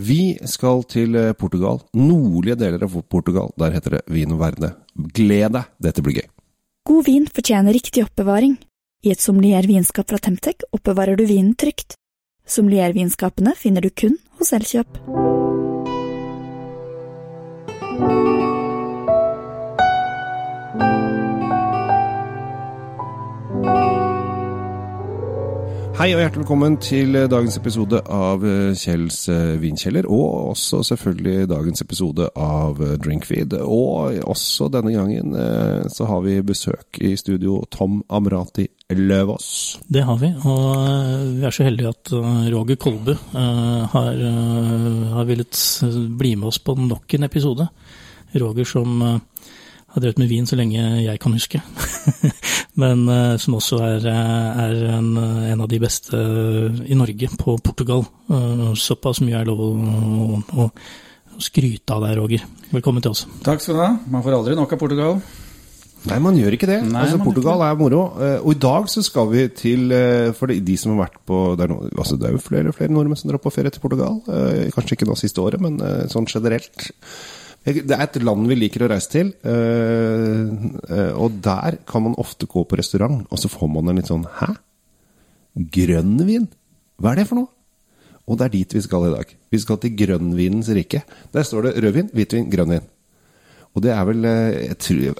Vi skal til eh, Portugal. Nordlige deler av Portugal. Der heter det Vino Verde. Gled deg, dette blir gøy. God vin fortjener riktig oppbevaring. I et sommelier-vinskap fra Temtec oppbevarer du vinen trygt. Sommelier-vinskapene finner du kun hos Elkjøp. Hei og hjertelig velkommen til eh, dagens episode av eh, Kjells eh, vinkjeller. Og også selvfølgelig dagens episode av Drinkfeed. Og også denne gangen så har vi besøk i studio Tom Amrati Løvaas. Det har vi, og vi er så heldige at Roger Kolbu har, har villet bli med oss på nok en episode. Roger som har drevet med vin så lenge jeg kan huske. Men uh, som også er, eh, er en, en, av de beste i Norge på Portugal. Uh, såpass mye er lov å, å, å skryte av deg, Roger. Velkommen til oss. Takk skal du ha. Man får aldri nok av Portugal. Nei, man gjør ikke det. Nei, altså, Portugal er moro. Og i dag så skal vi til For de som har vært på Det er, no, altså, det er jo flere og flere nordmenn som drar på ferie til Portugal. Kanskje ikke nå siste året, men sånn generelt. Det er et land vi liker å reise til, eh, eh, og der kan man ofte gå på restaurant, og så får man en litt sånn Hæ? Grønnvin? Hva er det for noe? Og det er dit vi skal i dag. Vi skal til grønnvinens rike. Der står det rødvin, hvitvin, grønnvin. Og det er vel jeg tror,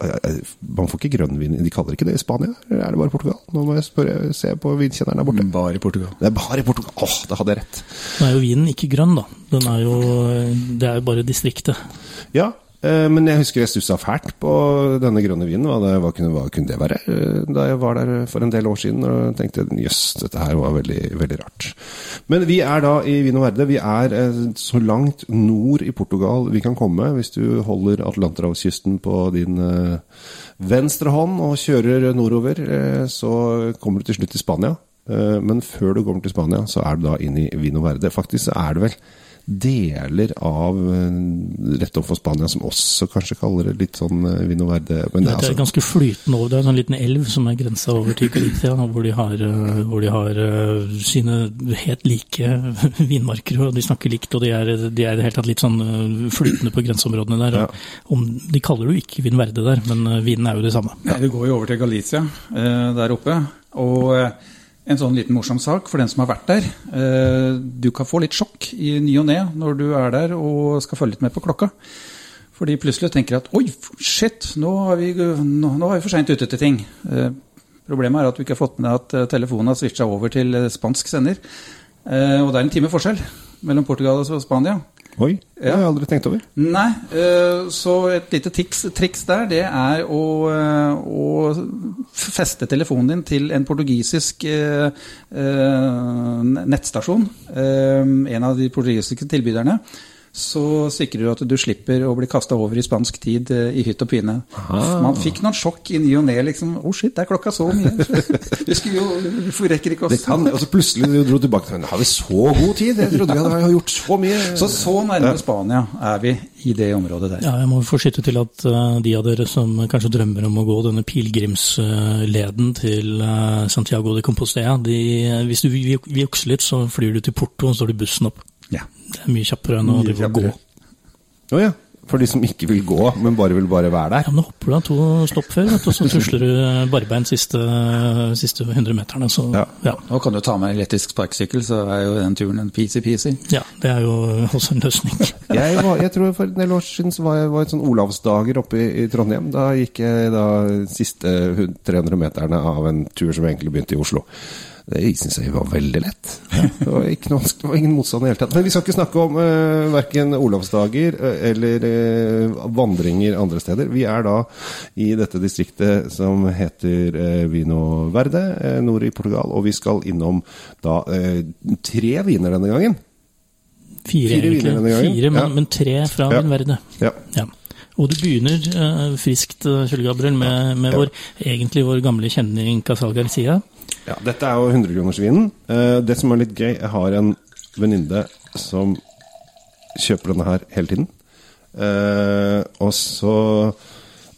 Man får ikke grønnvin De kaller ikke det i Spania? Eller er det bare Portugal? Nå må jeg spørre, se på vinkjenneren der borte. Bare i Portugal. Det er bare i Portugal. Åh, da hadde jeg rett. Nå er jo vinen ikke grønn, da. Den er jo, det er jo bare distriktet. Ja, eh, men jeg husker jeg stussa fælt på denne grønne vinen. Hva, det, hva, kunne, hva, kunne, det være? Eh, da jeg var der for en del år siden og tenkte jøss, dette her var veldig, veldig rart. Men vi er da i Vino Verde. Vi er eh, så langt nord i Portugal vi kan komme. Hvis du holder Atlanterhavskysten på din venstre hånd og kjører nordover, så kommer du til slutt til Spania. Men før du kommer til Spania, så er du da inn i Vino Verde. Faktisk er det vel deler av eh, rett overfor Spania som også kanskje kaller det litt sånn eh, Vino Verde. Men det, er, altså, ganske flytende over. Det er en sånn liten elv som er grensa over til Galicia, hvor de har, eh, hvor de har sine helt like vinmarker. og De snakker likt, og de er, de er helt tatt litt sånn flytende på grenseområdene der. Ja. Om, de kaller det jo ikke Vin Verde der, men vinen er jo det samme. Ja, vi går jo over til Galicia der oppe. og en sånn liten morsom sak for den som har vært der. Eh, du kan få litt sjokk i ny og ne når du er der og skal følge litt med på klokka. Fordi plutselig tenker at oi, shit, nå er vi, nå, nå er vi for seint ute til ting. Eh, problemet er at du ikke har fått med at eh, telefonen har switcha over til spansk sender. Og det er en time forskjell mellom Portugal og Spania. Oi, det har jeg aldri tenkt over. Nei, eh, så et lite tiks, triks der, det er å, eh, å, feste telefonen din til en portugisisk eh, nettstasjon. En av de portugisiske tilbyderne så sikrer du at du slipper å bli kasta over i spansk tid eh, i hytt og pine. Aha. Man fikk noen sjokk i ny og ne. Liksom. Å, oh shit, det er klokka så mye! Vi skulle jo, vi rekker ikke oss kan, Og så plutselig du dro tilbake til Har vi så god tid? Jeg trodde vi hadde gjort så mye. Så så nærme Spania er vi i det området der. Ja, jeg må få skyte til at uh, de av dere som kanskje drømmer om å gå denne pilegrimsleden til uh, Santiago de Compostela, de, hvis du vil jukse litt, så flyr du til Porto, og så står du bussen opp. Ja. Det er mye kjappere enn å drive og gå. Å oh, ja. For de som ikke vil gå, men bare vil bare være der? Ja, men hopper du av to stopp før, og så tusler du barbeint siste, siste 100 meterne. Så, ja. ja. Nå kan du ta med elektrisk sparkesykkel, så er jo den turen en peasy-peasy. Ja, det er jo også en løsning. jeg, var, jeg, tror for en del år siden så var jeg var et sånn Olavsdager oppe i, i, Trondheim. Da gikk jeg da siste 300 meterne av en tur som egentlig begynte i Oslo. Det syns jeg var veldig lett. Det var, noe, det var ingen motstand i det hele tatt. Men vi skal ikke snakke om uh, eh, verken Olavsdager uh, eller uh, vandringer andre steder. Vi er da i dette distriktet som heter uh, Vino Verde, nord i Portugal. Og vi skal innom da tre viner denne gangen. Fire, Fire egentlig. Fire, men, ja. men, tre fra ja. Vin Verde. Ja. ja. Og du begynner uh, friskt, Kjell Gabriel, med, med vår, egentlig vår gamle kjenning Casal Garcia. Ja, dette er jo 100-kronersvinen. Uh, det som er litt gøy, jeg har en venninne som kjøper denne her hele tiden. Uh, og så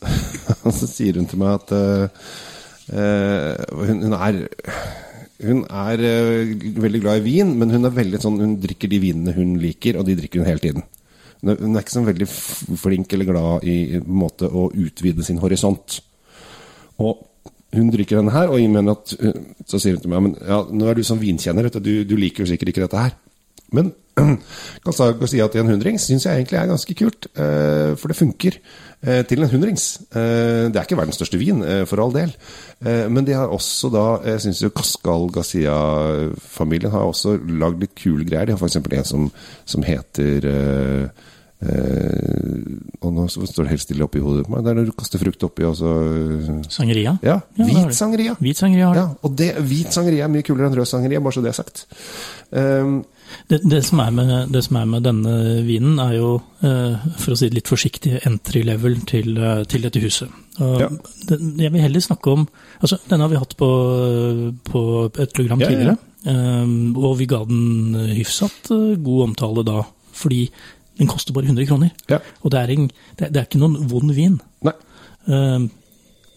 så sier hun til meg at uh, hun, hun, er hun er uh, veldig glad i vin, men hun er veldig sånn, hun drikker de vinene hun liker, og de drikker hun hele tiden. Hun er, hun er ikke sånn veldig flink eller glad i en måte å utvide sin horisont. Og hun drikker denne her, og i mener at, så sier hun til meg men ja, nå er du som vinkjenner, du, du liker jo sikkert ikke dette her. Men kan si at en hundrings syns jeg egentlig er ganske kult, uh, for det funker. Eh, til en hundrings. Eh, det er ikke verdens største vin, eh, for all del. Men de har også da Jeg syns jo Cascal Gazia-familien har også lagd litt kule greier. De har f.eks. en som, som heter Eh, og nå står det helt stille oppi hodet på meg. Det er når du kaster frukt oppi og så Sangeria? Ja, ja hvit sangeria. Hvit sangeria ja, og det, hvit sangeria er mye kulere enn rød sangeria, bare så det er sagt. Um, det, det, som med, det, som er med, denne vinen, er jo, for å si det litt forsiktig, entry level til, til dette huset. Ja. jeg vil heller snakke om altså Denne har vi hatt på, på et program tidligere, um, og vi ga den hyfsat god omtale da. Fordi den koster bare 100 kroner. Ja. Og det er, en, det, er, ikke noen vond vin. Nei. Uh,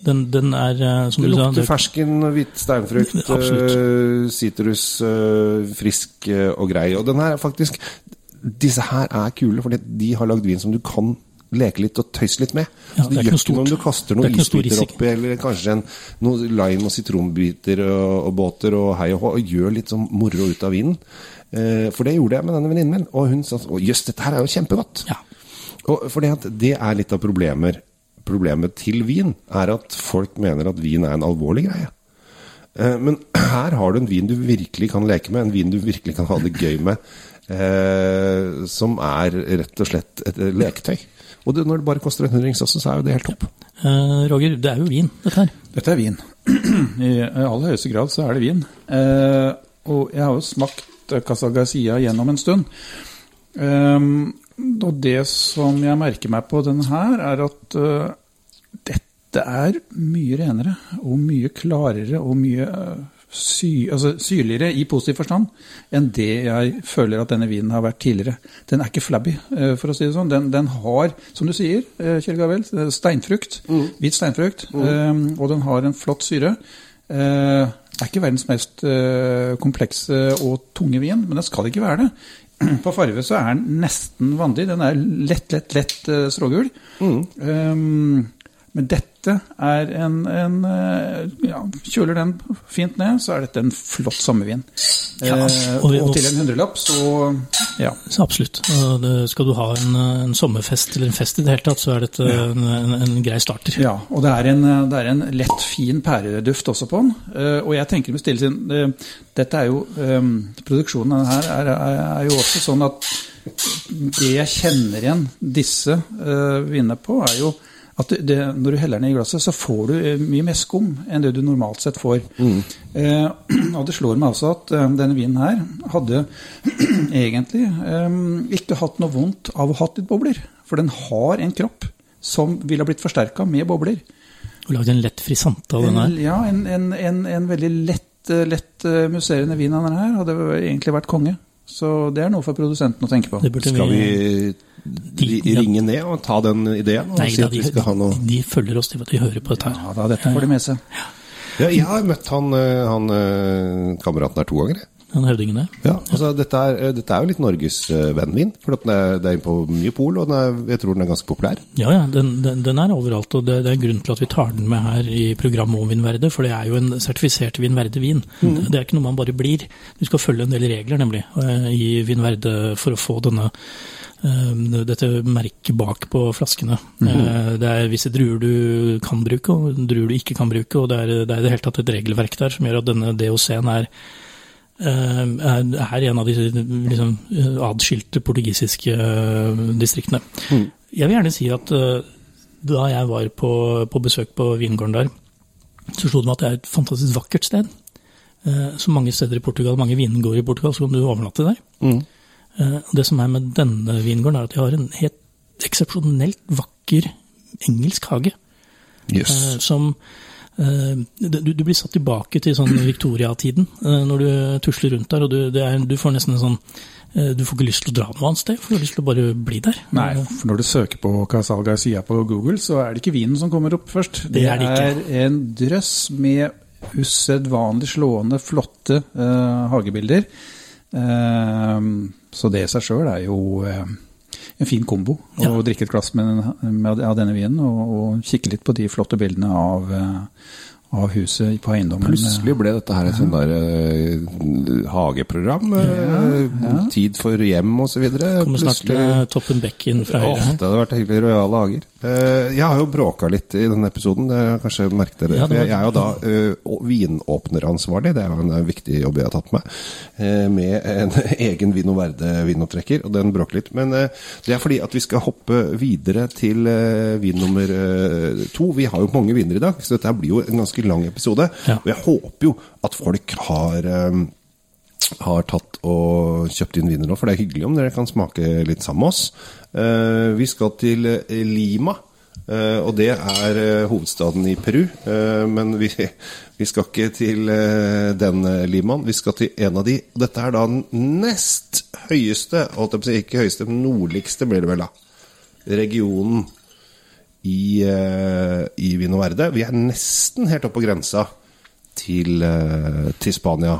den, den, er, uh, som det du sa Det lukter fersken, hvit steinfrukt, eh, sitrus, uh, frisk og grei. Og den her er faktisk Disse her er kule, fordi de har lagd vin som du kan leke litt og tøyse litt med. Ja, så det, det gjør ikke noe om du kaster noen isbiter oppi, eller kanskje en, noen lime og sitronbiter og, og båter og hei og hå, og gjør litt sånn moro ut av vinen. Eh, for det gjorde jeg med denne venninnen min, og hun sa sånn jøss, dette her er jo kjempegodt. Ja. Og for det er litt av problemer. Problemet til vin er at folk mener at vin er en alvorlig greie. Eh, men her har du en vin du virkelig kan leke med, en vin du virkelig kan ha det gøy med. Eh, som er rett og slett et leketøy. Og det, når det bare koster en hundrings også, så er jo det helt topp. Eh, Roger, det er jo vin, dette her. Dette er vin. I aller høyeste grad så er det vin. Eh, og jeg har jo smakt Casa Gazia gjennom en stund. Um, og det som jeg merker meg på denne her, er at uh, dette er mye renere og mye klarere og mye uh, sy, altså, syrligere i positiv forstand enn det jeg føler at denne vinen har vært tidligere. Den er ikke flabby, uh, for å si det sånn. Den, den har, som du sier, Kjell Gavel, steinfrukt. Mm. Hvit steinfrukt. Mm. Um, og den har en flott syre. Uh, er ikke verdens mest uh, komplekse og tunge vin, men den skal ikke være det. På farve så er den nesten vanlig. Den er lett, lett, lett uh, strågul. Mm. Um, men dette er en, en eh, ja, Kjøler den fint ned, så er dette en flott sommervin. Ja, eh, og, og, til en hundrelapp, så ja. Så absolutt. skal du ha en, en, sommerfest eller en fest i det hele tatt, så er dette ja. en, en, grei starter. Ja, og det er, det er, en, lett, fin pæreduft også på den. Eh, og jeg tenker med stille sinn Dette er jo Produksjonen av her er, er, er, jo også sånn at det jeg kjenner igjen disse vinene på, er jo at det, når du heller ned i glasset, så får du eh, mye mer skum enn det du normalt sett får. Mm. Eh, og det slår meg altså at eh, denne vinen her hadde egentlig eh, ikke hatt noe vondt av å ha litt bobler. For den har en kropp som ville ha blitt forsterka med bobler. Og lagd en lett frisante av den her? Ja, en, en, en, en veldig lett, eh, lett musserende vin av den her hadde egentlig vært konge. Så det er noe for produsenten å tenke på. Skal vi de, ringe ned og ta den ideen? Og Nei, si da, de, de, noe... de, følger oss, de, hører på dette her. Ja, da, dette får de med seg. Ja, jeg har møtt han, eh, han eh, kameraten her to ganger. Han høvdingen der. Ja, altså dette er, eh, dette er jo litt Norges vennvin. For det er, det er på mye pol, og er, jeg tror den er ganske populær. Ja, ja, den, den, den er overalt. Og det, det, er grunnen grunn til at vi tar den med her i programmet om Vinverde. For det er jo en sertifisert Vinverde-vin. Mm. Det er ikke noe man bare blir. Du skal følge en del regler, nemlig, i Vinverde for å få denne dette merket bak på flaskene. Mm -hmm. Det er visse druer du kan bruke, og druer du ikke kan bruke. Og det er, det er i det hele tatt et regelverk der som gjør at denne DOC-en er, er, en av de liksom, adskilte portugisiske distriktene. Mm. Jeg vil gjerne si at da jeg var på, på besøk på vingården der, så slo det meg at det er et fantastisk vakkert sted. Som mange steder i Portugal, mange vingårder i Portugal, så kan du overnatte der. Mm. Eh, det som er med denne vingården, er at de har en helt eksepsjonelt vakker engelsk hage. Yes. Eh, som eh, du, du, blir satt tilbake til sånn Victoria-tiden når du tusler rundt der, og du, er, du, får nesten en sånn du får ikke lyst til å dra noe annet sted, for du har lyst til å bare bli der. Nei, for når du søker på Casal Garcia på Google, så er det ikke vinen som kommer opp først. Det, det er, det er en drøss med usedvanlig slående, flotte uh, hagebilder. Uh, så det i seg sjøl er jo uh, en fin kombo. Å ja. drikke et glass med, med, av denne vinen og, og, kikke litt på de flotte bildene av, av huset på eiendommen. Plutselig ble dette her et sånn der uh, hageprogram. Ja, ja. Tid for hjem osv. Kommer snart uh, Toppen Bekken fra Høyre. det hadde vært hyggelig rojale hager. Uh, jeg har jo bråka litt i denne episoden, det har kanskje merket dere. Ja, var... Jeg er jo da uh, vinåpneransvarlig, det er jo en viktig jobb jeg har tatt med. med en egen Vino Verde-vinopptrekker, og den bråker litt. Men det er fordi at vi skal hoppe videre til vin nummer to. Vi har jo mange viner i dag, så dette blir jo en ganske lang episode. Ja. Og jeg håper jo at folk har um, har tatt og kjøpt inn viner nå, for det er hyggelig om dere kan smake litt sammen med oss. Uh, vi skal til uh, Lima, uh, og det er hovedstaden i Peru. men vi, vi, skal ikke til den Limaen, vi skal til en av de. Dette er da den nest høyeste, ikke høyeste, men nordligste blir det vel, da. Regionen i, i Vino. Vi er nesten helt oppe på grensa til, til Spania.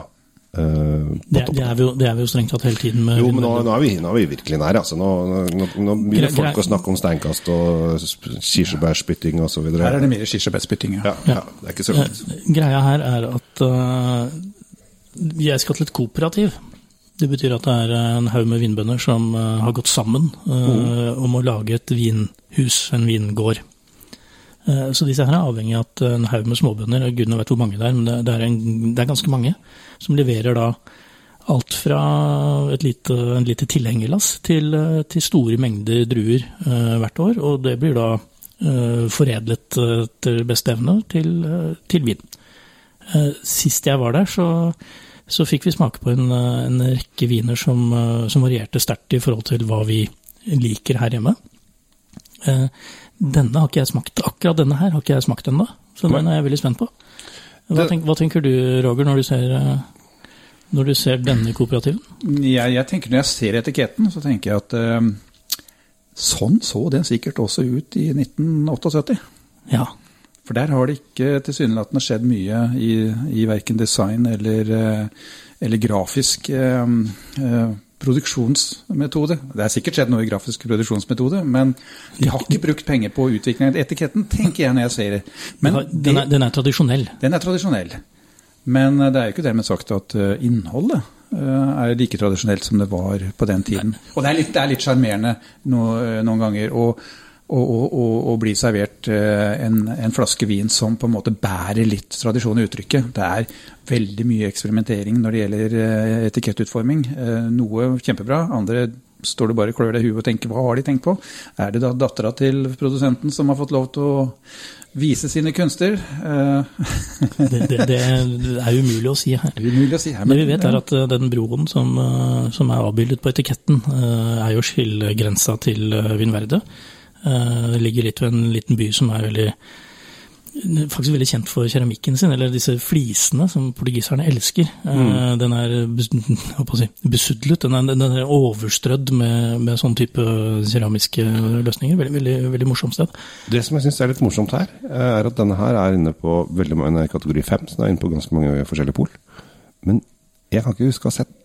Uh, det, det, er jo, det, er vi jo, strengt tatt hele tiden. Med jo, men nå, nå, er vi, nå, er vi, virkelig nær. Altså. Nå, nå, nå begynner Gre folk å snakke om steinkast og kirsebærspytting osv. Her er det mer kirsebærspytting, ja. Ja, ja. Det er ikke så langt. Greia her er at uh, jeg skal til et kooperativ. Det betyr at det er en haug med vinbønder som uh, har gått sammen mm. om å lage et vinhus, en vingård. Eh, så disse her er avhengig av at en haug med småbønder, gudene vet hvor mange det er, men det er, en, det er ganske mange, som leverer da alt fra et lite, en lite tilhengerlass til, eh, til, store mengder druer hvert år. Og det blir da foredlet etter beste evne til, til vin. sist jeg var der, så, så fikk vi smake på en, en rekke viner som, som varierte sterkt i forhold til hva vi liker her hjemme. Denne har ikke jeg smakt. Akkurat denne her har ikke jeg smakt ennå, så den er jeg veldig spent på. Hva, tenker, hva, tenker du, Roger, når du ser, eh, når du ser denne kooperativen? Jeg, jeg, tenker Når jeg ser etiketten, så tenker jeg at eh, sånn så den sikkert også ut i 1978. Ja. For der har det ikke tilsynelatende skjedd mye i, i verken design eller, eh, eller grafisk eh, produksjonsmetode. Det er sikkert skjedd noe i grafisk produksjonsmetode, men de har ikke brukt penger på utvikling av etiketten, tenker jeg når jeg ser det. Men den, er, den er tradisjonell? Den er tradisjonell. Men eh, det er jo ikke dermed sagt at eh, innholdet eh, er like tradisjonelt som det var på den tiden. Og det er litt sjarmerende noen ganger. og å bli servert en, en, flaske vin som på en måte bærer litt tradisjon i uttrykket. Det er veldig mye eksperimentering når det gjelder eh, etikettutforming. Eh, noe kjempebra, andre står du bare og klør deg i huet og tenker hva har de tenkt på? Er det da dattera til produsenten som har fått lov til å vise sine kunster? Eh, det, det, det, er umulig å si her. Det, å si her, men, det vi vet er at den broen som, som, er avbildet på etiketten, er jo skillegrensa til Vinverde. Det ligger litt ved en liten by som er veldig faktisk veldig kjent for keramikken sin, eller disse flisene som portugiserne elsker. Eh, mm. Den er si, besudlet, den er, den er overstrødd med, med, sånn type keramiske løsninger. Veldig, veldig, veldig morsomt sted. Det som jeg syns er litt morsomt her, er at denne her er inne på veldig mange kategori fem, så den er inne på ganske mange forskjellige pol. Men jeg kan ikke huske å ha sett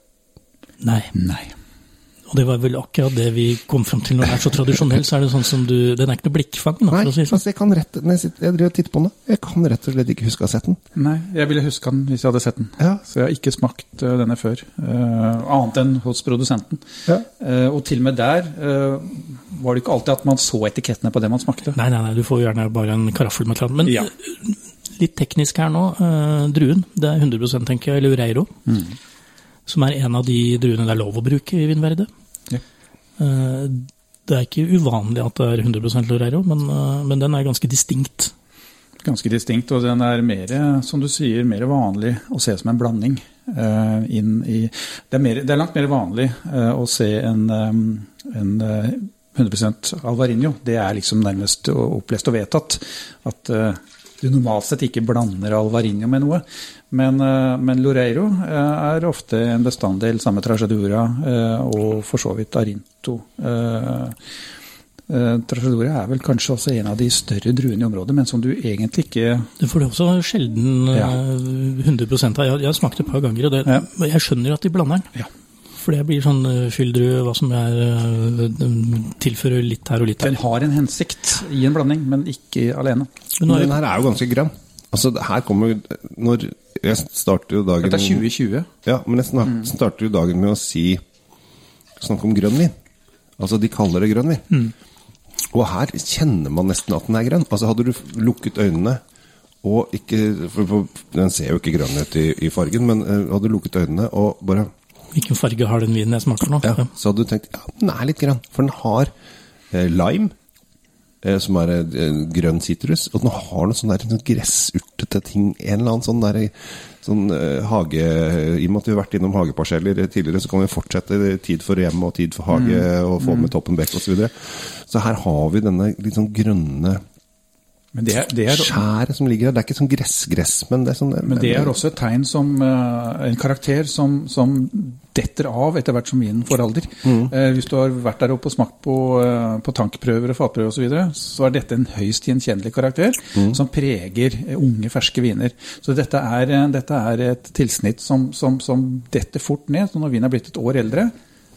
Nei. Nei. Og det var vel akkurat det vi kom fram til. Når det er så tradisjonell, så er det sånn som du Den er ikke noe blikkfang. Nei, si sånn. altså jeg kan rett, jeg, sitter, jeg driver og titter på den, jeg kan rett og slett ikke huske å ha sett den. Nei, jeg ville huske den hvis jeg hadde sett den. Ja. Så jeg har ikke smakt uh, denne før. Uh, annet enn hos produsenten. Ja. Uh, og til og med der var det ikke alltid at man så etikettene på det man smakte. Nei, nei, nei, du får gjerne bare en karaffel med et Men ja. litt teknisk her nå. druen, det er 100% tenker jeg, Lureiro. Mm. Som er en av de druene det er lov å bruke i Vinverde. Eh, det er ikke uvanlig at det er 100% Lorero, men, eh, men, den er ganske distinkt. Ganske distinkt, og den er mer, som du sier, mer vanlig å se som en blanding. Inn i, det, er mer, det, er langt mer vanlig å se en, en uh, 100% Alvarinho. Det er liksom nærmest opplest og vedtatt. At du normalt sett ikke blander Alvarinho med noe. Men, eh, men Loreiro eh, er ofte en bestanddel, samme Tragedura eh, og for så vidt Arinto. Tragedora er vel kanskje også en av de større druene i området, men som du egentlig ikke Det får du også sjelden ja. 100 av. Jeg, har smakt det et par ganger, og det, ja. jeg skjønner at de blander den. Ja. For det blir sånn fylldrue, hva som er Tilfører litt her og litt her. Den har en hensikt i en blanding, men ikke alene. Men den her er jo ganske grønn. Altså, her kommer Når Jeg starter jo dagen Dette er 2020. Ja, men jeg mm. starter jo dagen med å si Snakke om grønn vin. Altså, de kaller det grønn vin. Mm. Og her kjenner man nesten at den er grønn. Altså, hadde du lukket øynene og ikke for, for, Den ser jo ikke grønn ut i, i fargen, men uh, hadde du lukket øynene og bare Hvilken farge har den vinen jeg smaker nå? Ja, Så hadde du tenkt ja, den er litt grønn. For den har uh, lime Eh, som er eh, grønn sitrus. Og den har noe sånn der sånn gressurtete ting. En eller annen sånn der sånn uh, hage I og med at vi har vært innom hageparseller tidligere, så kan vi fortsette tid for hjem og tid for hage mm. og få med mm. Toppen Bekk osv. Så, videre. så her har vi denne litt sånn grønne men det det er, Skjæret som ligger der. Det er ikke sånn gressgress, -gress, men det er sånn Men det er også et tegn som uh, En karakter som, som, detter av etter hvert som vinen får alder. Mm. Uh, hvis du har vært der oppe og smakt på, uh, på tankprøver og fatprøver osv., så, videre, så er dette en høyst gjenkjennelig karakter mm. som preger unge, ferske viner. Så dette er, dette er et tilsnitt som, som, som detter fort ned. Så når vinen er blitt et år eldre,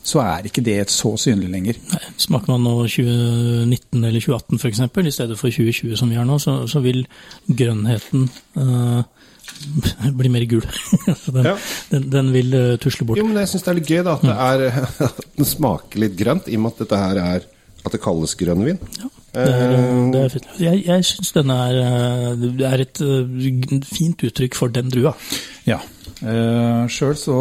så er ikke det så synlig lenger. Nei, smaker man nå 2019 eller 2018 f.eks., i stedet for 2020 som vi har nå, så, så vil grønnheten uh, bli mer gul. den, ja. den, den, vil uh, tusle bort. Jo, men jeg syns det er litt gøy da, at, det er, at den smaker litt grønt, i og med at dette her er at det kalles grønnvin. Ja. Det er, det er fint. Jeg, jeg syns denne er, det er et fint uttrykk for den drua. Ja. Uh, Sjøl så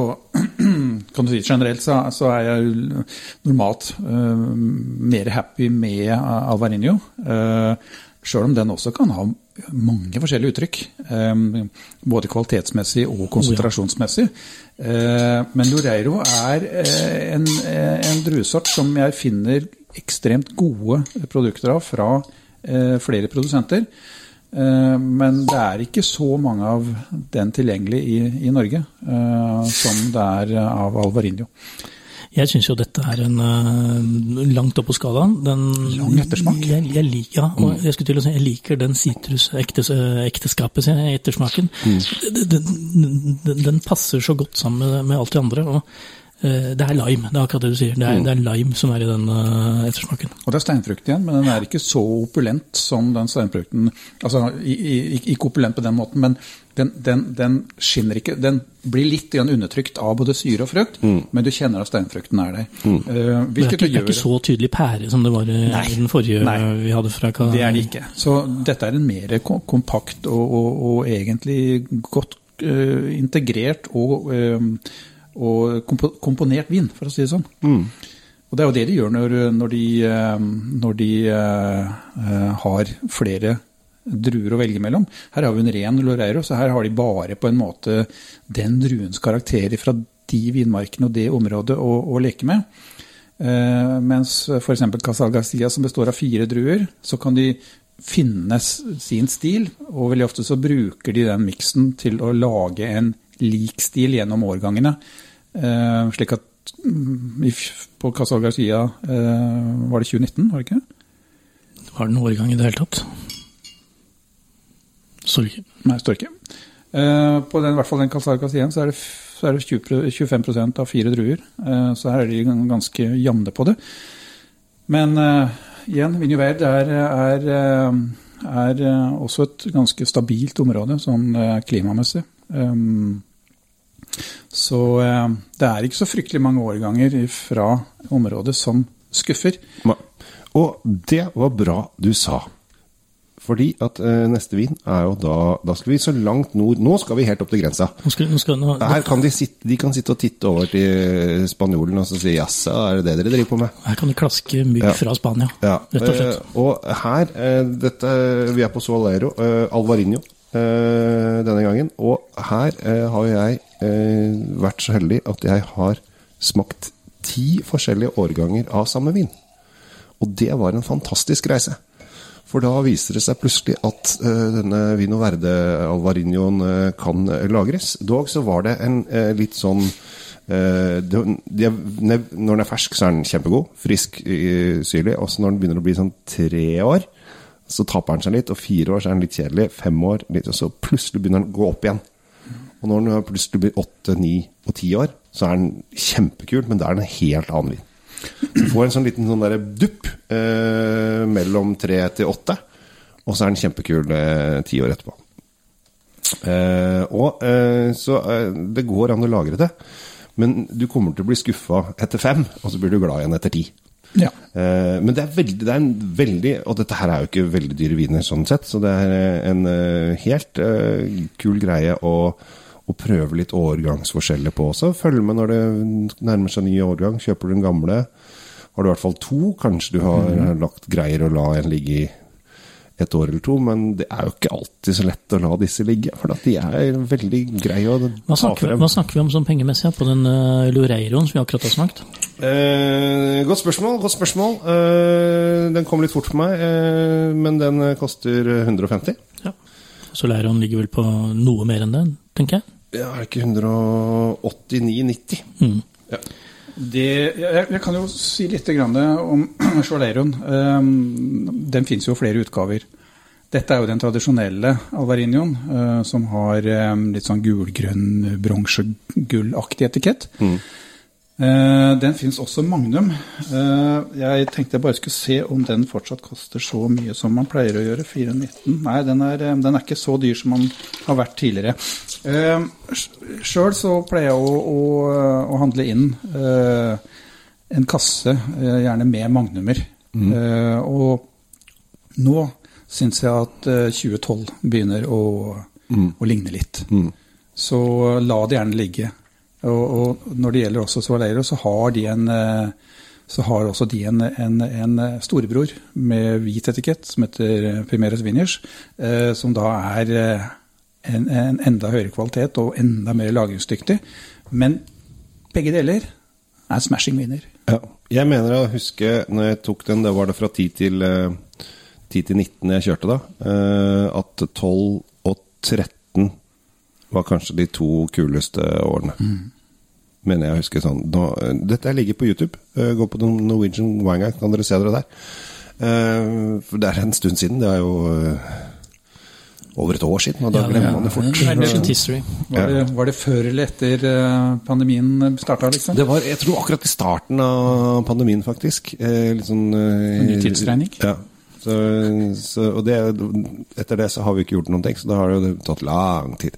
kan du si generelt så, så er jeg normalt uh, mer happy med Alvarinho. Uh, Sjøl om den også kan ha mange forskjellige uttrykk. Um, både kvalitetsmessig og konsentrasjonsmessig. Uh, men Loreiro er en, en druesort som jeg finner ekstremt gode produkter av fra flere produsenter. Eh, men det er ikke så mange av den tilgjengelig i, i Norge uh, som det er av Alvarinho. Jeg syns jo dette er en uh, langt opp på skalaen. Den, Lang ettersmak. Jeg, jeg, ja, og jeg skulle til å si jeg liker den sitrusekteskapet, ettersmaken. Mm. Den, den, den, passer så godt sammen med, med alt det andre. og Eh, det er lime, det er akkurat det du sier. Det er, mm. det er lime som er i den uh, ettersmaken. Og det er steinfrukt igjen, men den er ikke så opulent som den steinfrukten. Altså ikke opulent på den måten, men den, den, den, skinner ikke Den blir litt undertrykt av både syre og frukt, mm. men du kjenner at steinfrukten er der. Mm. Uh, det er ikke, det er ikke så tydelig pære som det var i, nei, den forrige nei, vi hadde fra Det er det ikke. Så dette er en mer kompakt og, og, og egentlig godt uh, integrert og og komponert vin, for å si det sånn. Mm. Og det er jo det de gjør når, når de, eh, når de uh, har flere druer å velge mellom. Her har vi en ren Loreiro, så her har de bare på en måte den druens karakterer fra de vinmarkene og det området å, å leke med. Uh, mens f.eks. Casal Garcia, som består av fire druer, så kan de finne sin stil, og veldig ofte så bruker de den miksen til å lage en lik stil gjennom årgangene. Eh, slik at mm, på Casa Garcia eh, var det 2019, var det ikke? Var det noen årgang i det hele tatt? Står ikke. Nei, står ikke. Eh, på den, i hvert fall den Casa Garcia så er det, så er det 20, 25% av fire druer. Så her er de ganske jevne på det. Men igjen, Vinjuverd er, er, er, også et ganske stabilt område sånn klimamessig. Um, så eh, det er ikke så fryktelig mange årganger fra området som skuffer. Og det var bra du sa. Fordi at eh, neste vin er jo da Da skal vi så langt nord Nå skal vi helt opp til grensa. Nå skal, nå skal, nå, Her kan de, sitte, de kan sitte og titte over til spanjolen og så si jaså, er det det dere driver på med? Her kan de klaske mygg ja. fra Spania, ja. rett og slett. Eh, og her, eh, dette, vi er på Soalero, Alvarinho denne gangen. Og her har jeg eh, vært så heldig at jeg har smakt ti forskjellige årganger av samme vin. Og det var en fantastisk reise. For da viser det seg plutselig at denne Vino Verde Alvarinhoen uh, kan lagres. Dog så var det en litt sånn Eh, når den er fersk, så er den kjempegod. Frisk, eh, syrlig. Også når den begynner å bli sånn tre år, så taper han seg litt. Og fire år så er han litt kjedelig. Fem år, litt, og så plutselig begynner han å gå opp igjen. Og når han plutselig blir åtte, ni og ti år, så er han kjempekul, men da er han en helt annen vin. Så får en sånn liten sånn der dupp eh, mellom tre til åtte, og så er han kjempekul eh, ti år etterpå. Eh, og eh, Så eh, det går an å lagre det, men du kommer til å bli skuffa etter fem, og så blir du glad igjen etter ti. Ja. Eh, men det er, veldig, det er en veldig Og dette her er jo ikke veldig dyre viner sånn sett, så det er en eh, helt eh, kul greie å, å prøve litt årgangsforskjeller på også. Følg med når det nærmer seg ny årgang. Kjøper du den gamle, har du i hvert fall to. Kanskje du har lagt greier å la en ligge i et år eller to, men det er jo ikke alltid så lett å la disse ligge. For at de er veldig greie å Hva ta snakker, frem. hva snakker vi om sånn pengemessig på den uh, Lureiroen som vi akkurat har smakt? Eh, godt spørsmål. godt spørsmål. Eh, den kom litt fort for meg, eh, men den koster 150. Ja. Soleiroen ligger vel på noe mer enn det, tenker jeg. Ja, er det ikke 189,90? Mm. Ja. Det, jeg, jeg kan jo si litt om Choleiroen. Um, den finnes jo flere utgaver. Dette er jo den tradisjonelle Alvarinhoen, uh, som har um, litt sånn gulgrønn, bronsegullaktig etikett. Uh, den fins også Magnum. Uh, jeg tenkte jeg bare skulle se om den fortsatt koster så mye som man pleier å gjøre. 419. Nei, den er, um, den er ikke så dyr som man har vært tidligere. Sjøl så pleier jeg å, å, å handle inn en kasse, gjerne med magnumer. Mm. og nå syns jeg at uh, 2012 begynner å, å ligne litt. Så la det gjerne ligge. Og, og når det gjelder også Soaleiro, så har de en uh, så har også de en, en, en storebror med hvit etikett som heter Primeros Vinjers, eh, som da er uh, en, en enda høyere kvalitet og enda mer lagringsdyktig. Men begge deler er smashing vinner. Ja. Jeg mener å huske når jeg tok den, det var det fra 10 til, eh, 10 til 19 jeg kjørte da, eh, at 12 og 13 var kanskje de to kuleste årene. Mener jeg husker sånn. Nå, eh, dette ligger på YouTube. Eh, Gå på Norwegian Guide, kan dere se dere der. Eh, For det er en stund siden. Det er jo eh, over et år siden, og da Ja, det glemmer er- man det fort. Var, det, var det før eller etter pandemien starta, liksom? Det var, jeg tror akkurat i starten av pandemien, faktisk. Eh, litt sånn En ny tidsregning? Ja. Så, så, og det, etter det så har vi ikke gjort noen ting, så da har det jo tatt lang tid.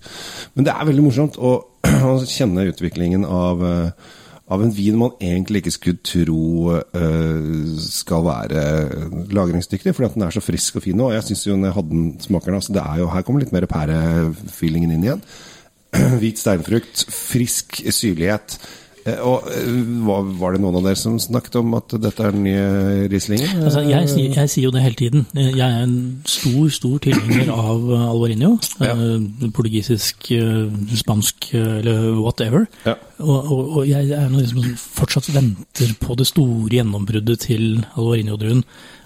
Men det er veldig morsomt å, å kjenne utviklingen av, eh, av en vin man egentlig ikke skulle tro uh, skal være lagringsdyktig, fordi at den er så frisk og fin nå. Og jeg syns jo når jeg hadde den smaker altså det er jo, Her kommer litt mer pærefeelingen inn igjen. Hvit steinfrukt, frisk syrlighet. Eh, Og eh, var, var det noen av dere som snakket om at dette er den nye Rieslingen? Altså, jeg, jeg sier jo det hele tiden. Jeg er en stor, stor tilhenger av eh, Alvarinho. Ja. Eh, Portugisisk, eh, spansk eh, eller whatever. Ja. Og, og, og jeg er liksom fortsatt venter på det store gjennombruddet til Alvarinho-druen.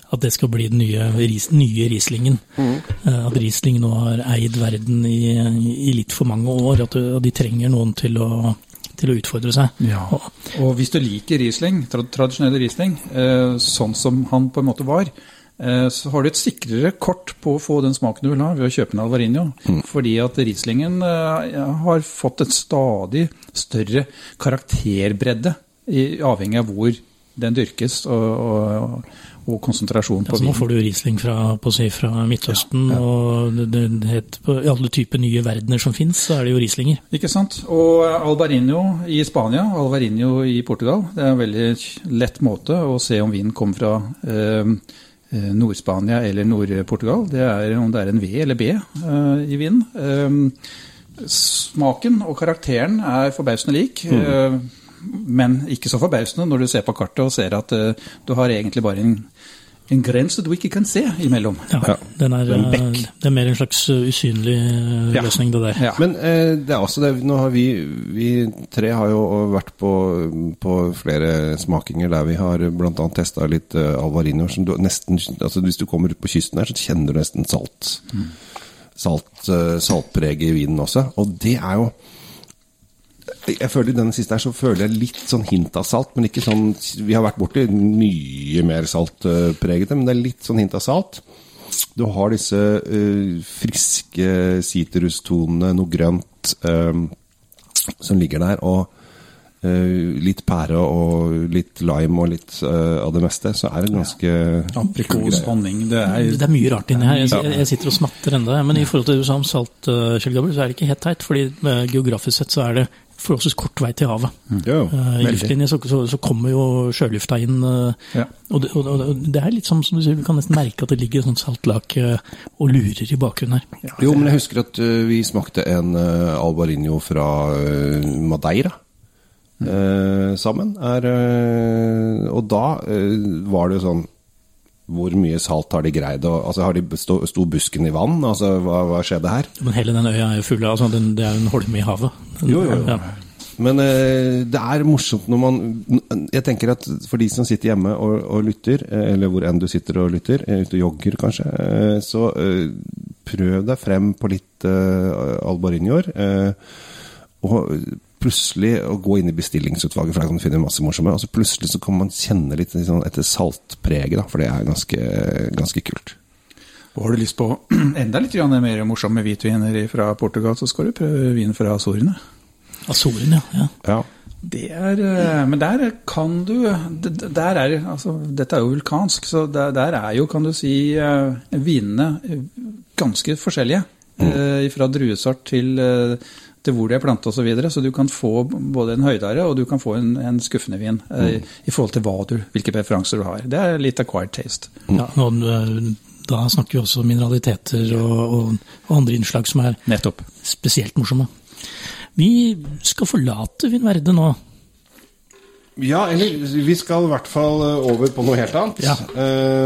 At det skal bli den nye, nye Rieslingen. Mm. At Riesling nå har eid verden i, i litt for mange år. At de trenger noen til å, til å utfordre seg. Ja. Og, hvis du liker Riesling, tradisjonell Riesling, eh, sånn som han på en måte var, eh, så har du et sikrere kort på å få den smaken du vil ha ved å kjøpe en Alvarinho. Fordi at Rieslingen eh, har fått et stadig større karakterbredde, i, avhengig av hvor den dyrkes og, og, og konsentrasjon på vin. nå får du Riesling fra, si, fra Midtøsten, og det, det i alle typer nye verdener som fins, så er det jo Rieslinger. Ikke sant? Og Alvarinho i Spania, Alvarinho i Portugal. Det er en veldig lett måte å se om vinen kommer fra eh, eh, Nord-Spania eller Nord-Portugal. Det er om det er en V eller B eh, i vinen. Eh, smaken og karakteren er forbausende lik. eh, men ikke så forbausende når du ser på kartet og ser at eh, du har egentlig bare en, en grense du ikke kan se imellom. Ja, Ja, den er, en eh, bekk. det er mer en slags eh, usynlig Ja. løsning, det der. Ja. Men eh, det er også det, nå har vi, vi tre har jo vært på, på flere smakinger der vi har bl.a. testa litt Alvarino. Som du nesten, altså hvis du kommer ut på kysten her, så kjenner du nesten salt. Salt, eh, saltpreg i vinen også. Og det er jo jeg føler I denne siste her så føler jeg litt sånn hint av salt, men ikke sånn Vi har vært borti mye mer saltpregete, men det er litt sånn hint av salt. Du har disse uh, friske sitrustonene, noe grønt, um, som ligger der. og Uh, litt pære og litt lime og litt uh, av det meste, så er det ganske Aprikos, honning det er, det er mye rart inni her. Jeg, jeg, sitter og smatter enda. Men i forhold til det du sa om salt, uh, Kjell Gabriel, så er det ikke helt teit. fordi geografisk sett så er det forholdsvis kort vei til havet. Mm. Jo, I luftlinje så, så, så, kommer jo sjølufta inn. Ja. Og, det, og, det, er litt som, som du sier, vi kan nesten merke at det ligger sånn saltlake og lurer i bakgrunnen her. Ja, jo, men jeg husker at vi smakte en albarinho fra Madeira eh, sammen. Er, eh, og da eh, var det jo sånn hvor mye salt har de greid Og, altså Har de sto, sto, busken i vann? Altså, hva, hva skjedde her? Men hele den øya er jo full av altså, Det er jo en holme i havet. Jo, jo, jo. Ja. Men eh, det er morsomt når man Jeg tenker at for de som sitter hjemme og, og lytter, eh, eller hvor enn du sitter og lytter, eh, ute og jogger kanskje, så prøv deg frem på litt albarinjoer. og plutselig å gå inn i bestillingsutvalget, for der kan du finne masse morsomme. Og så plutselig så kan man kjenne litt sånn, etter saltpreget, for det er ganske, ganske kult. Og har du lyst på enda litt mer morsomme hvitviner fra Portugal, så skal du prøve vin fra Azorene. Azorene, ja. ja. Det er, eh, men der kan du der er, altså, Dette er jo vulkansk, så der, der er jo, kan du si, eh, vinene ganske forskjellige. Mm. Eh, fra druesort til til hvor de er planta osv. Så, videre, så du kan få både en høydere og du kan få en, en skuffende vin eh, mm. i forhold til hva du, hvilke preferanser du har. Det er litt acquired taste. Ja, og eh, Da snakker vi også mineraliteter og, og, og andre innslag som er Nettopp. spesielt morsomme. Vi skal forlate Vinverde nå. Ja, eller vi skal i hvert fall eh, over på noe helt annet. Ja. Uh,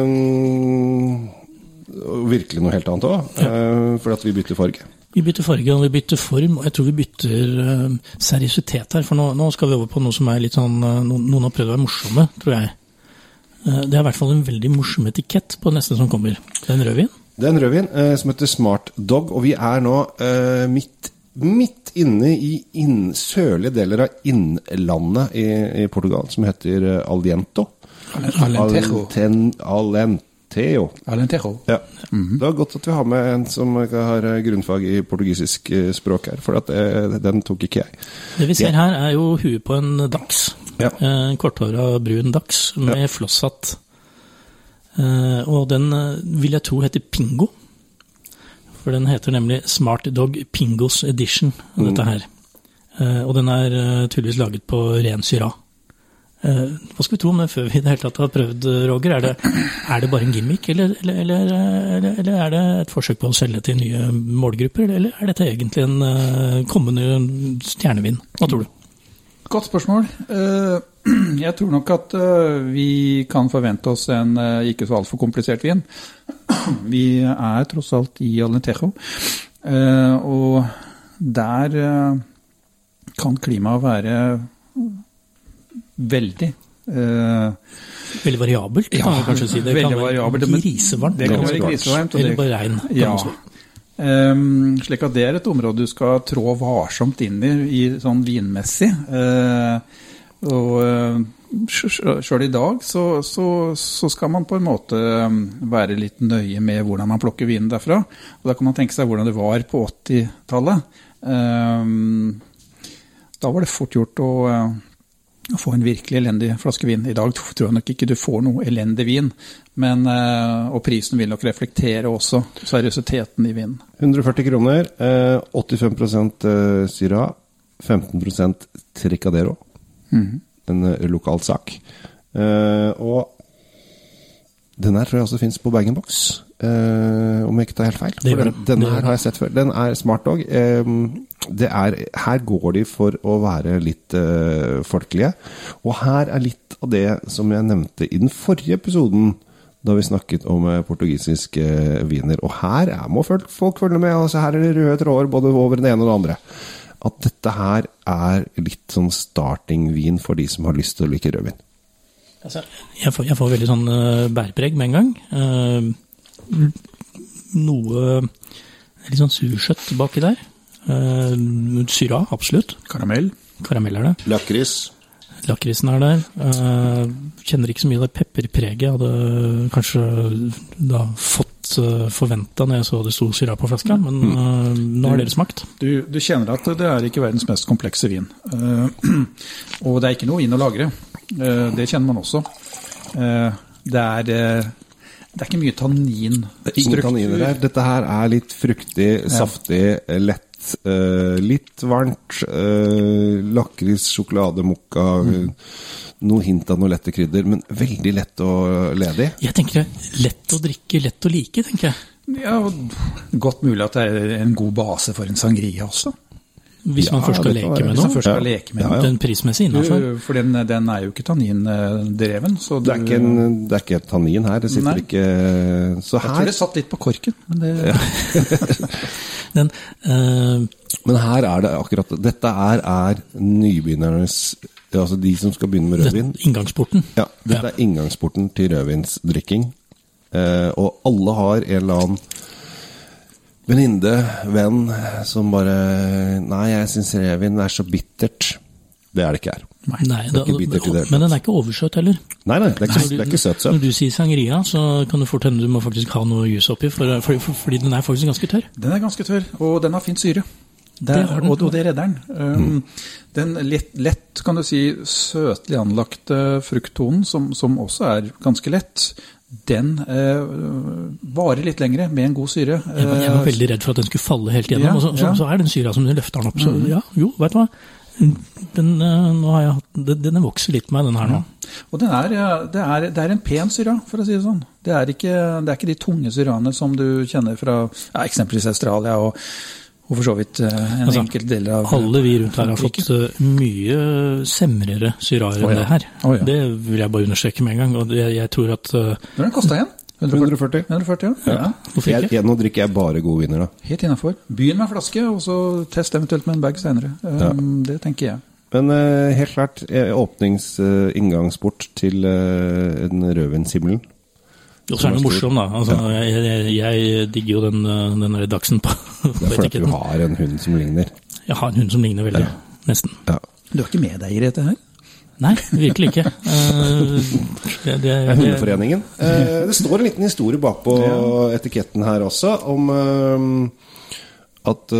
virkelig noe helt annet òg, ja. uh, fordi at vi bytter farge. Vi bytter farge og vi bytter form, og jeg tror vi bytter uh, seriøsitet her. For nå, nå, skal vi over på noe som er litt sånn uh, Noen har prøvd å være morsomme, tror jeg. Uh, det er i hvert fall en veldig morsom etikett på neste som kommer. Det er en rødvin? Det er en rødvin som heter Smart Dog, og vi er nå midt, midt inne i inn, sørlige deler av innlandet i, i Portugal, som heter Aliento. Alentejo. Alenten, Alent, Alentejo. Alentejo. Ja. Mm -hmm. Det er godt at vi har med en som har grunnfag i portugisisk eh, språk her, for det, den tok ikke jeg. Det vi ser her, er jo huet på en dachs. Ja. Eh, en korthåra brun dachs med ja. flosshatt. Eh, og den vil jeg tro heter Pingo. For den heter nemlig Smart Dog Pingos Edition, dette mm. her. Og den er tydeligvis laget på ren syra. Uh, hva skal vi tro om det før vi i det hele tatt har prøvd, Roger? Er det, er det bare en gimmick, eller, eller, eller, eller, er det et forsøk på å selge til nye målgrupper? Eller er dette egentlig en uh, kommende stjernevin? Hva tror du? Godt spørsmål. Jeg tror nok at vi kan forvente oss en ikke så altfor komplisert vin. Vi er tross alt i Alentejo, og der kan klimaet være Veldig. Uh, veldig variabelt, kan ja, man kanskje si. Det kan være grisevarmt. Det kan være grisevarmt. Eller bare regn. Ja. Um, slik at det er et område du skal trå varsomt inn i, i sånn vinmessig. Uh, og uh, sjøl i dag så, så, så, skal man på en måte være litt nøye med hvordan man plukker vinen derfra. Og da kan man tenke seg hvordan det var på 80-tallet. Um, da var det fort gjort å å få en virkelig elendig flaske vin. I dag tror jeg nok ikke du får noe elendig vin, men, eh, og prisen vil nok reflektere også seriøsiteten i vinen. 140 kroner, 85 eh, Syra, 15% Tricadero. Mm. En eh, lokal sak. Og den her tror jeg også fins på bag-in-box, om jeg ikke tar helt feil. Den, denne her har jeg sett før. Den er smart dog er, her går de for å være litt uh, folkelige. Og her er litt av det som jeg nevnte i den forrige episoden, da vi snakket om uh, portugisiske uh, viner. Og her er, må folk, folk følge med. altså Her er det røde tråder både over den ene og den andre. At dette her er litt sånn startingvin for de som har lyst til å like rødvin. Altså, jeg, får, jeg, får, veldig sånn uh, bærpreg med en gang. Uh, noe litt sånn sursøtt baki der. Uh, syra, absolutt. Karamell. Karamell er det. Lakris. Lakrisen er der. Uh, kjenner ikke så mye av det pepperpreget. Jeg hadde kanskje da fått uh, forventa når jeg så det sto syra på flaska, men uh, nå har dere smakt. Du, du, kjenner at det er ikke verdens mest komplekse vin. Uh, og det er ikke noe inn å lagre. Uh, det kjenner man også. Uh, det er det er ikke mye tannin. Det er ingen tanniner her. Dette her er litt fruktig, saftig, lett Uh, litt varmt. Uh, lakris, sjokolade, mokka. Mm. Noe hint av noe lette krydder, men veldig lett og ledig. Jeg tenker det er lett å drikke, lett å like, tenker jeg. Ja, Godt mulig at det er en god base for en sangria også. Hvis man først skal leke med noe? Skal leke med ja, ja. Den prismessig innafor? For den, den, er jo ikke tannindreven. Du... det, er ikke en, det er ikke tannin her. Det sitter Nei. ikke Så her Jeg tror det satt litt på korken. Men det Den, uh, Men her er det akkurat Dette er, er nybegynnernes Altså de som skal begynne med rødvin. Inngangsporten. Ja, dette er inngangsporten til rødvinsdrikking. Uh, og alle har en eller annen venninne, venn, som bare Nei, jeg syns revin er så bittert. Det er det ikke her. Nei, det er ikke det, men den er ikke oversøt heller. Nei, nei, det er ikke, det er ikke søt søt. Når du sier sangria, så kan det fort hende du må faktisk ha noe juice oppi, for, for, for, fordi den er faktisk ganske tørr. Den er ganske tørr, og den har fint syre. Det, det den, og, og, det redder den. Um, mm. Den lett, lett, kan du si, søtlig anlagte frukttonen, som, som også er ganske lett, den eh, varer litt lengre med en god syre. Jeg var, jeg var, veldig redd for at den skulle falle helt gjennom, ja, og så, så, ja. så, er den syra som du løfter den opp. Så mm. ja, jo, vet du hva. Den, eh, jeg, den, vokser litt med den her nå. Ja. Og den er, det, er, det er en pen syra, for å si det sånn. Det er ikke, det er ikke de tunge syraene som du kjenner fra ja, eksempelvis Australia og, og for så vidt eh, en altså, enkelt del av Alle vi rundt her har fått eh, mye semrere syraer enn oh, ja. det her. Oh, det vil jeg bare understreke med en gang. og jeg, jeg tror at... Når har den kosta igjen? 140. 140 ja. ja. Jeg, jeg, nå drikker jeg bare gode viner, da. Helt innafor. Begynn med flaske, og så test eventuelt med en bag senere. Um, ja. Det tenker jeg. Men helt klart, eh, åpningsinngangsport til en rødvinshimmelen. Og så er den morsom, da. Altså, ja. jeg, jeg, jeg, digger jo den, den der dagsen på, på Det er fordi du har en hund som ligner? Jeg har en hund som ligner veldig. Nesten. Du har ikke med deg i dette her? Nei, virkelig ikke. Uh, det, det, er Hundeforeningen. Uh, det står en liten historie bakpå ja. etiketten her også, om uh, at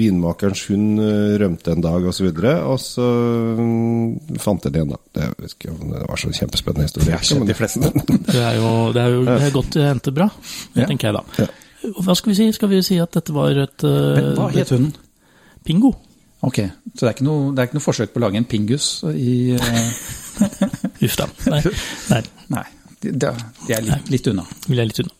vinmakerens hund rømte en dag osv., og, så og så fant jeg den igjen, da. Det, ikke, det, var så kjempespennende historie. Det er, de fleste. det er jo, det er jo det er godt hentet bra, ja. tenker jeg da. Ja. Hva skal vi si? Skal vi si at dette var et Hva het hunden? Pingo. Ok, Så det er ikke noe, det er ikke noe forsøk på å lage en pingus i uh... Uff da. Nei. Nei. Nei. Det, det er litt, litt, unna. Vil er litt unna.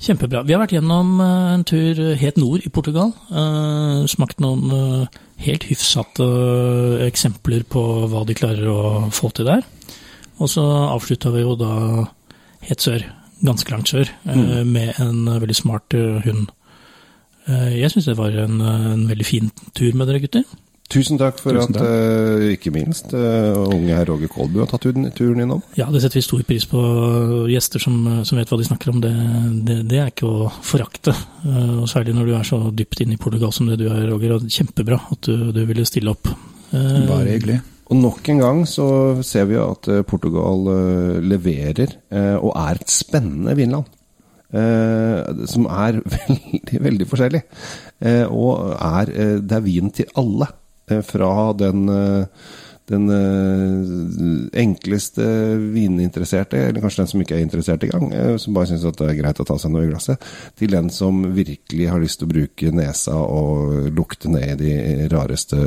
Kjempebra. Vi har vært gjennom uh, en tur helt nord i Portugal. Uh, smakt noen uh, helt hyfsete eksempler på hva de klarer å få til der. Og så avslutta vi jo da helt sør, ganske langt sør, mm. med en veldig smart hund Eh, jeg syns det var en, en, veldig fin tur med dere gutter. Tusen takk for Tusen takk. at, uh, ikke minst, uh, unge herr Roger Kolbu har tatt turen, turen innom. Ja, det setter vi stor pris på. Gjester som, som vet hva de snakker om, det, det, det er ikke å forakte. Uh, og Særlig når du er så dypt inne i Portugal som det du er, Roger. Og kjempebra at du, du ville stille opp. Bare hyggelig. Og nok en gang så ser vi at Portugal leverer, og er et spennende vinland. Uh, som er veldig, veldig forskjellig. Uh, og er, uh, det er vin til alle. Fra den, den enkleste vininteresserte, eller kanskje den som ikke er interessert i gang, som bare syns det er greit å ta seg noe i glasset, til den som virkelig har lyst til å bruke nesa og lukte ned i de rareste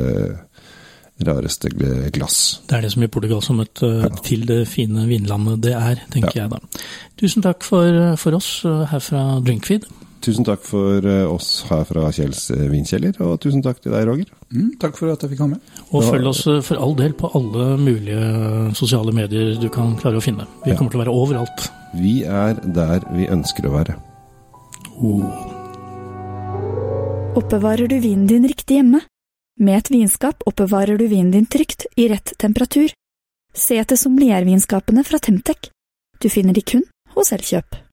rareste glass. Det er det som gjør Portugal som et, ja. til det fine vinlandet det er, tenker ja. jeg da. Tusen takk for, for oss eh, her fra Drinkfeed. Tusen takk for eh, oss her fra Kjells eh, vinkjeller, og tusen takk til deg, Roger. Mm, takk for at jeg fikk komme. Og var... følg oss for all del på alle mulige sosiale medier du kan klare å finne. Vi ja. kommer til å være overalt. Vi er der vi ønsker å være. Oh. Oppbevarer du vinen din riktig hjemme? Med et vinskap oppbevarer du vinen din trygt, i rett temperatur. Se etter sommeliervinskapene fra Temtec. Du finner de kun hos Elkjøp.